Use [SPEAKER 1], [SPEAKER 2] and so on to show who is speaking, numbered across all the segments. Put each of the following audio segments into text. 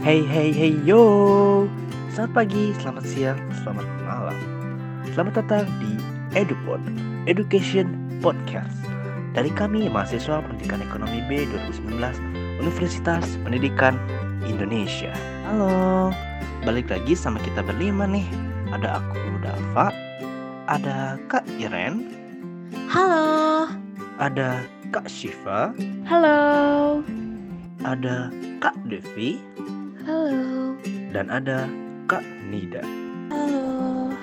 [SPEAKER 1] Hey hey hey yo. Selamat pagi, selamat siang, selamat malam. Selamat datang di EduPod Education Podcast. Dari kami mahasiswa Pendidikan Ekonomi B 2019 Universitas Pendidikan Indonesia. Halo. Balik lagi sama kita berlima nih. Ada aku Dava. Ada Kak Iren.
[SPEAKER 2] Halo.
[SPEAKER 1] Ada Kak Shiva.
[SPEAKER 2] Halo.
[SPEAKER 1] Ada Kak Devi. Dan ada Kak Nida
[SPEAKER 2] Halo.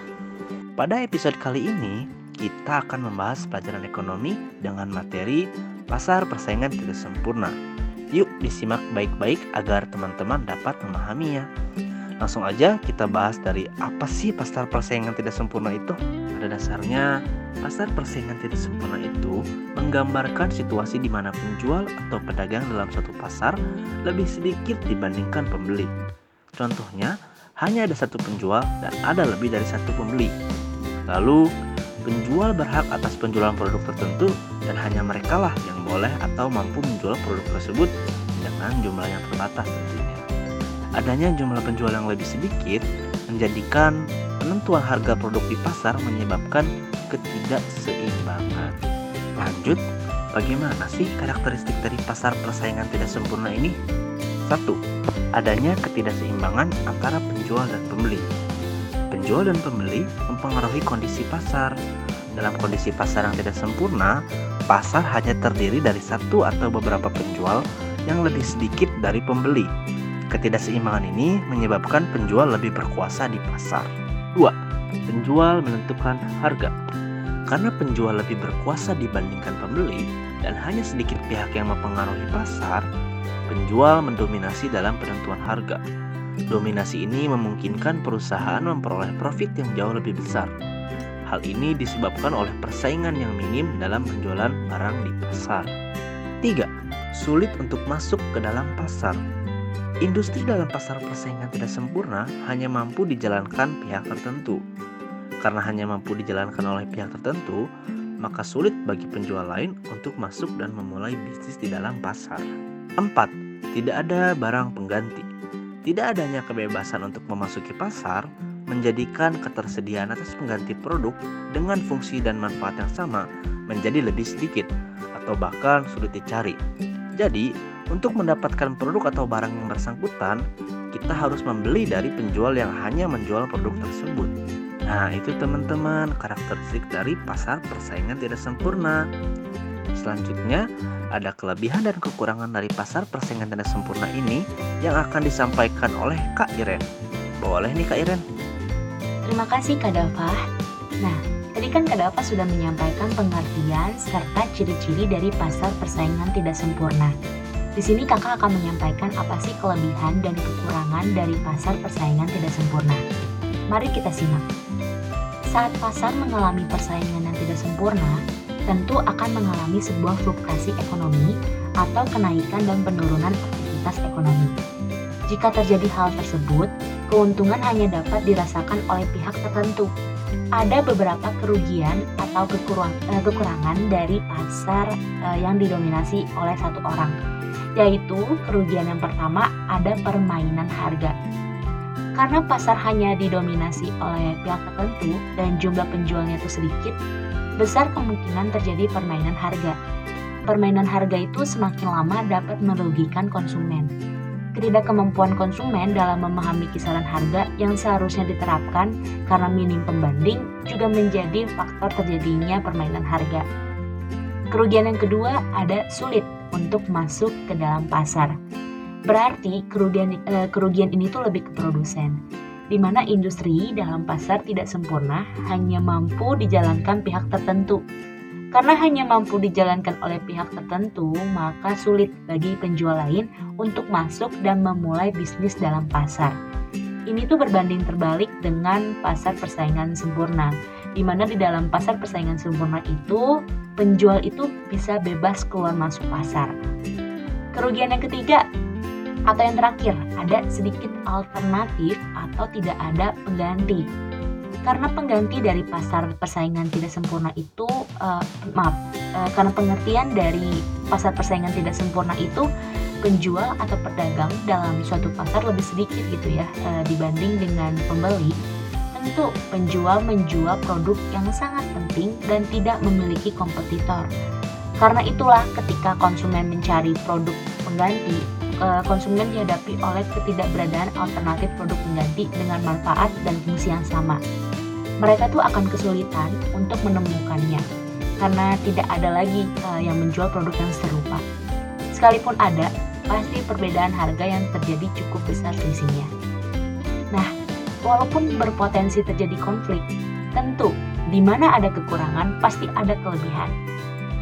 [SPEAKER 1] Pada episode kali ini, kita akan membahas pelajaran ekonomi dengan materi pasar persaingan tidak sempurna. Yuk disimak baik-baik agar teman-teman dapat memahaminya. Langsung aja kita bahas dari apa sih pasar persaingan tidak sempurna itu? Pada dasarnya, pasar persaingan tidak sempurna itu menggambarkan situasi di mana penjual atau pedagang dalam suatu pasar lebih sedikit dibandingkan pembeli. Contohnya, hanya ada satu penjual dan ada lebih dari satu pembeli. Lalu, penjual berhak atas penjualan produk tertentu dan hanya merekalah yang boleh atau mampu menjual produk tersebut dengan jumlah yang terbatas tentunya. Adanya jumlah penjual yang lebih sedikit menjadikan penentuan harga produk di pasar menyebabkan ketidakseimbangan. Lanjut, bagaimana sih karakteristik dari pasar persaingan tidak sempurna ini? Satu, adanya ketidakseimbangan antara penjual dan pembeli. Penjual dan pembeli mempengaruhi kondisi pasar. Dalam kondisi pasar yang tidak sempurna, pasar hanya terdiri dari satu atau beberapa penjual yang lebih sedikit dari pembeli. Ketidakseimbangan ini menyebabkan penjual lebih berkuasa di pasar. 2. Penjual menentukan harga. Karena penjual lebih berkuasa dibandingkan pembeli dan hanya sedikit pihak yang mempengaruhi pasar, penjual mendominasi dalam penentuan harga. Dominasi ini memungkinkan perusahaan memperoleh profit yang jauh lebih besar. Hal ini disebabkan oleh persaingan yang minim dalam penjualan barang di pasar. 3. Sulit untuk masuk ke dalam pasar. Industri dalam pasar persaingan tidak sempurna hanya mampu dijalankan pihak tertentu. Karena hanya mampu dijalankan oleh pihak tertentu, maka sulit bagi penjual lain untuk masuk dan memulai bisnis di dalam pasar. 4. Tidak ada barang pengganti. Tidak adanya kebebasan untuk memasuki pasar menjadikan ketersediaan atas pengganti produk dengan fungsi dan manfaat yang sama menjadi lebih sedikit atau bahkan sulit dicari. Jadi, untuk mendapatkan produk atau barang yang bersangkutan, kita harus membeli dari penjual yang hanya menjual produk tersebut. Nah, itu teman-teman karakteristik dari pasar persaingan tidak sempurna. Selanjutnya, ada kelebihan dan kekurangan dari pasar persaingan tidak sempurna ini yang akan disampaikan oleh Kak Iren. Boleh nih Kak Iren?
[SPEAKER 2] Terima kasih Kak Dava. Nah, tadi kan Kak Dava sudah menyampaikan pengertian serta ciri-ciri dari pasar persaingan tidak sempurna. Di sini kakak akan menyampaikan apa sih kelebihan dan kekurangan dari pasar persaingan tidak sempurna. Mari kita simak. Saat pasar mengalami persaingan yang tidak sempurna, tentu akan mengalami sebuah fluktuasi ekonomi atau kenaikan dan penurunan aktivitas ekonomi. Jika terjadi hal tersebut, keuntungan hanya dapat dirasakan oleh pihak tertentu. Ada beberapa kerugian atau eh, kekurangan dari pasar eh, yang didominasi oleh satu orang yaitu kerugian yang pertama ada permainan harga. Karena pasar hanya didominasi oleh pihak tertentu dan jumlah penjualnya itu sedikit, besar kemungkinan terjadi permainan harga. Permainan harga itu semakin lama dapat merugikan konsumen. Ketidakkemampuan konsumen dalam memahami kisaran harga yang seharusnya diterapkan karena minim pembanding juga menjadi faktor terjadinya permainan harga. Kerugian yang kedua ada sulit untuk masuk ke dalam pasar. Berarti kerugian eh, kerugian ini tuh lebih ke produsen, di mana industri dalam pasar tidak sempurna hanya mampu dijalankan pihak tertentu. Karena hanya mampu dijalankan oleh pihak tertentu, maka sulit bagi penjual lain untuk masuk dan memulai bisnis dalam pasar. Ini tuh berbanding terbalik dengan pasar persaingan sempurna, di mana di dalam pasar persaingan sempurna itu penjual itu bisa bebas keluar masuk pasar. Kerugian yang ketiga atau yang terakhir, ada sedikit alternatif atau tidak ada pengganti. Karena pengganti dari pasar persaingan tidak sempurna itu, uh, maaf, uh, karena pengertian dari pasar persaingan tidak sempurna itu penjual atau pedagang dalam suatu pasar lebih sedikit gitu ya e, dibanding dengan pembeli, tentu penjual menjual produk yang sangat penting dan tidak memiliki kompetitor. Karena itulah ketika konsumen mencari produk pengganti, e, konsumen dihadapi oleh ketidakberadaan alternatif produk pengganti dengan manfaat dan fungsi yang sama. Mereka tuh akan kesulitan untuk menemukannya karena tidak ada lagi uh, yang menjual produk yang serupa. Sekalipun ada, pasti perbedaan harga yang terjadi cukup besar selisihnya. Nah, walaupun berpotensi terjadi konflik, tentu di mana ada kekurangan pasti ada kelebihan.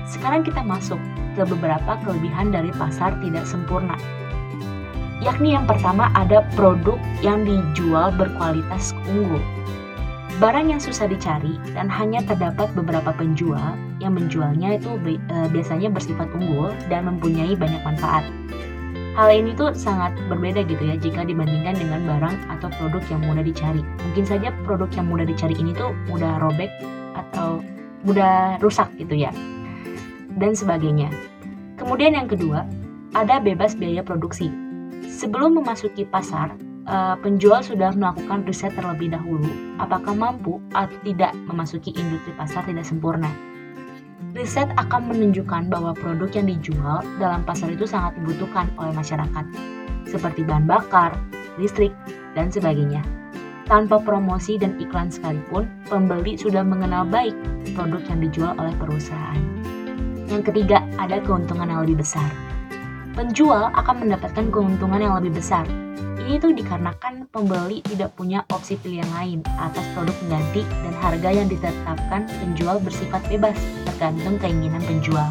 [SPEAKER 2] Sekarang kita masuk ke beberapa kelebihan dari pasar tidak sempurna. Yakni yang pertama ada produk yang dijual berkualitas unggul. Barang yang susah dicari dan hanya terdapat beberapa penjual yang menjualnya itu e, biasanya bersifat unggul dan mempunyai banyak manfaat. Hal ini tuh sangat berbeda gitu ya jika dibandingkan dengan barang atau produk yang mudah dicari. Mungkin saja produk yang mudah dicari ini tuh mudah robek atau mudah rusak gitu ya. Dan sebagainya. Kemudian yang kedua, ada bebas biaya produksi. Sebelum memasuki pasar, uh, penjual sudah melakukan riset terlebih dahulu apakah mampu atau tidak memasuki industri pasar tidak sempurna. Riset akan menunjukkan bahwa produk yang dijual dalam pasar itu sangat dibutuhkan oleh masyarakat, seperti bahan bakar, listrik, dan sebagainya. Tanpa promosi dan iklan sekalipun, pembeli sudah mengenal baik produk yang dijual oleh perusahaan. Yang ketiga, ada keuntungan yang lebih besar. Penjual akan mendapatkan keuntungan yang lebih besar ini tuh dikarenakan pembeli tidak punya opsi pilihan lain atas produk pengganti dan harga yang ditetapkan penjual bersifat bebas tergantung keinginan penjual.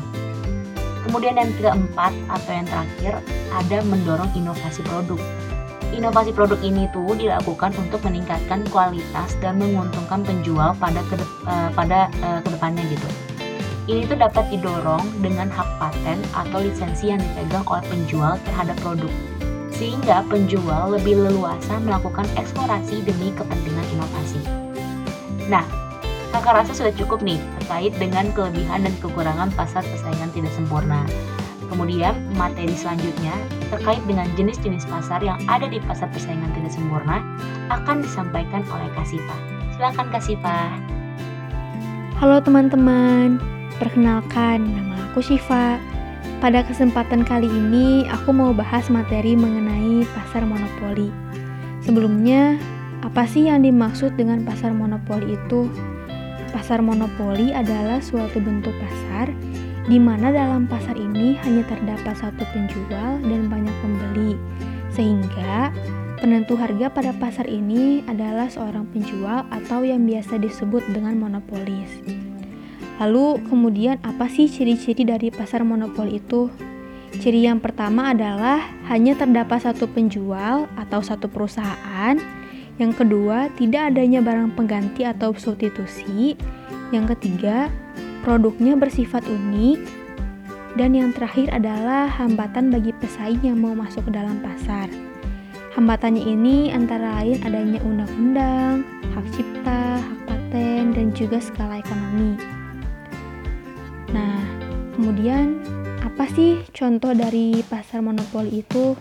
[SPEAKER 2] Kemudian yang keempat atau yang terakhir ada mendorong inovasi produk. Inovasi produk ini tuh dilakukan untuk meningkatkan kualitas dan menguntungkan penjual pada kedep, uh, pada uh, ke depannya gitu. Ini tuh dapat didorong dengan hak paten atau lisensi yang dipegang oleh penjual terhadap produk sehingga penjual lebih leluasa melakukan eksplorasi demi kepentingan inovasi. Nah, kakak rasa sudah cukup nih terkait dengan kelebihan dan kekurangan pasar persaingan tidak sempurna. Kemudian, materi selanjutnya terkait dengan jenis-jenis pasar yang ada di pasar persaingan tidak sempurna akan disampaikan oleh Kasifa. Silakan Kasifa.
[SPEAKER 3] Halo teman-teman, perkenalkan nama aku Siva pada kesempatan kali ini, aku mau bahas materi mengenai pasar monopoli. Sebelumnya, apa sih yang dimaksud dengan pasar monopoli itu? Pasar monopoli adalah suatu bentuk pasar di mana dalam pasar ini hanya terdapat satu penjual dan banyak pembeli, sehingga penentu harga pada pasar ini adalah seorang penjual atau yang biasa disebut dengan monopolis. Lalu kemudian apa sih ciri-ciri dari pasar monopoli itu? Ciri yang pertama adalah hanya terdapat satu penjual atau satu perusahaan. Yang kedua, tidak adanya barang pengganti atau substitusi. Yang ketiga, produknya bersifat unik. Dan yang terakhir adalah hambatan bagi pesaing yang mau masuk ke dalam pasar. Hambatannya ini antara lain adanya undang-undang, hak cipta, hak paten, dan juga skala ekonomi. Nah, kemudian apa sih contoh dari pasar monopoli itu?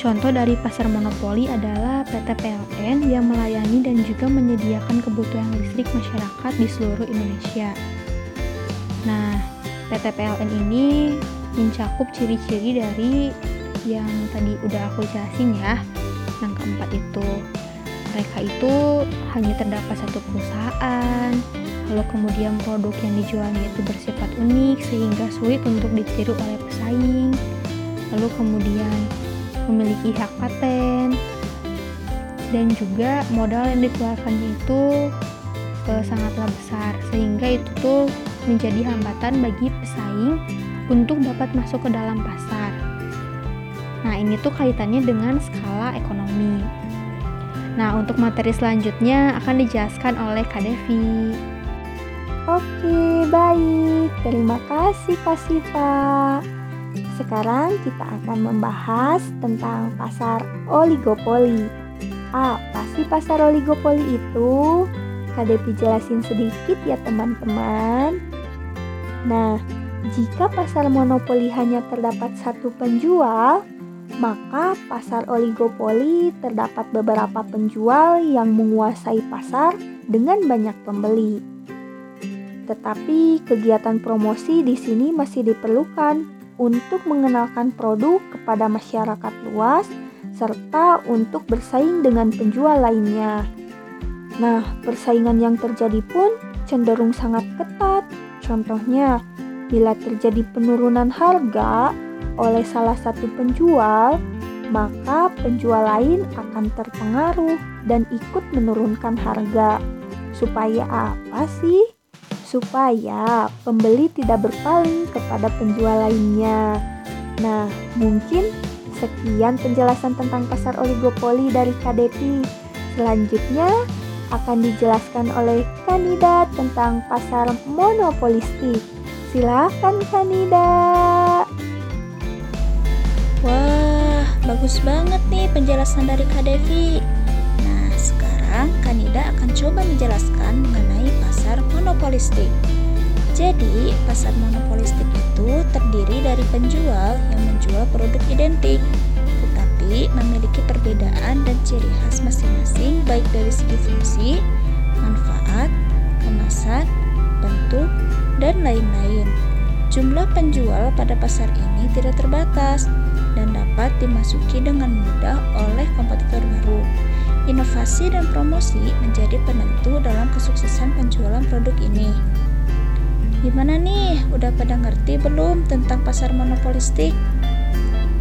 [SPEAKER 3] Contoh dari pasar monopoli adalah PT PLN yang melayani dan juga menyediakan kebutuhan listrik masyarakat di seluruh Indonesia. Nah, PT PLN ini mencakup ciri-ciri dari yang tadi udah aku jelasin ya. Yang keempat itu, mereka itu hanya terdapat satu perusahaan, lalu kemudian produk yang dijualnya itu bersifat unik sehingga sulit untuk ditiru oleh pesaing lalu kemudian memiliki hak paten dan juga modal yang dikeluarkannya itu e, sangatlah besar sehingga itu tuh menjadi hambatan bagi pesaing untuk dapat masuk ke dalam pasar. Nah, ini tuh kaitannya dengan skala ekonomi. Nah, untuk materi selanjutnya akan dijelaskan oleh Kak Devi.
[SPEAKER 4] Oke, baik. Terima kasih Kak Siva. Sekarang kita akan membahas tentang pasar oligopoli. Apa sih pasar oligopoli itu? Kak Devi jelasin sedikit ya teman-teman. Nah, Jika pasar monopoli hanya terdapat satu penjual, maka pasar oligopoli terdapat beberapa penjual yang menguasai pasar dengan banyak pembeli. Tetapi kegiatan promosi di sini masih diperlukan untuk mengenalkan produk kepada masyarakat luas serta untuk bersaing dengan penjual lainnya. Nah, persaingan yang terjadi pun cenderung sangat ketat. Contohnya, bila terjadi penurunan harga oleh salah satu penjual, maka penjual lain akan terpengaruh dan ikut menurunkan harga. Supaya apa sih? Supaya pembeli tidak berpaling kepada penjual lainnya. Nah, mungkin sekian penjelasan tentang pasar oligopoli dari KDP. Selanjutnya, akan dijelaskan oleh kandidat tentang pasar monopolistik. Silakan kandidat.
[SPEAKER 5] Wah, bagus banget nih penjelasan dari Kak. Nah, sekarang kandidat akan coba menjelaskan mengenai pasar monopolistik. Jadi, pasar monopolistik itu terdiri dari penjual yang menjual produk identik tetapi memiliki perbedaan dan ciri khas masing-masing baik dari segi fungsi, manfaat, kemasan, bentuk, dan lain-lain. Jumlah penjual pada pasar ini tidak terbatas dan dapat dimasuki dengan mudah oleh kompetitor baru. Inovasi dan promosi menjadi penentu dalam kesuksesan penjualan produk ini. Gimana nih, udah pada ngerti belum tentang pasar monopolistik?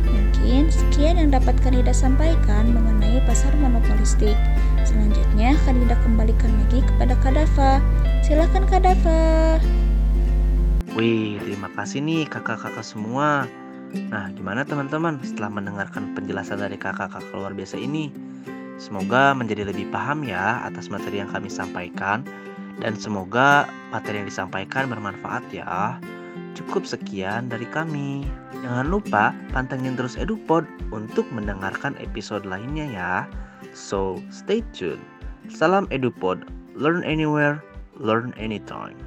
[SPEAKER 5] Mungkin sekian yang dapat Kanida sampaikan mengenai pasar monopolistik. Selanjutnya, Kanida kembalikan lagi kepada Kadafa. Silakan Kadafa.
[SPEAKER 1] Wih, terima kasih nih kakak-kakak semua. Nah, gimana teman-teman setelah mendengarkan penjelasan dari kakak-kakak luar biasa ini? Semoga menjadi lebih paham ya atas materi yang kami sampaikan dan semoga materi yang disampaikan bermanfaat ya. Cukup sekian dari kami. Jangan lupa pantengin terus EduPod untuk mendengarkan episode lainnya ya. So, stay tune. Salam EduPod. Learn anywhere, learn anytime.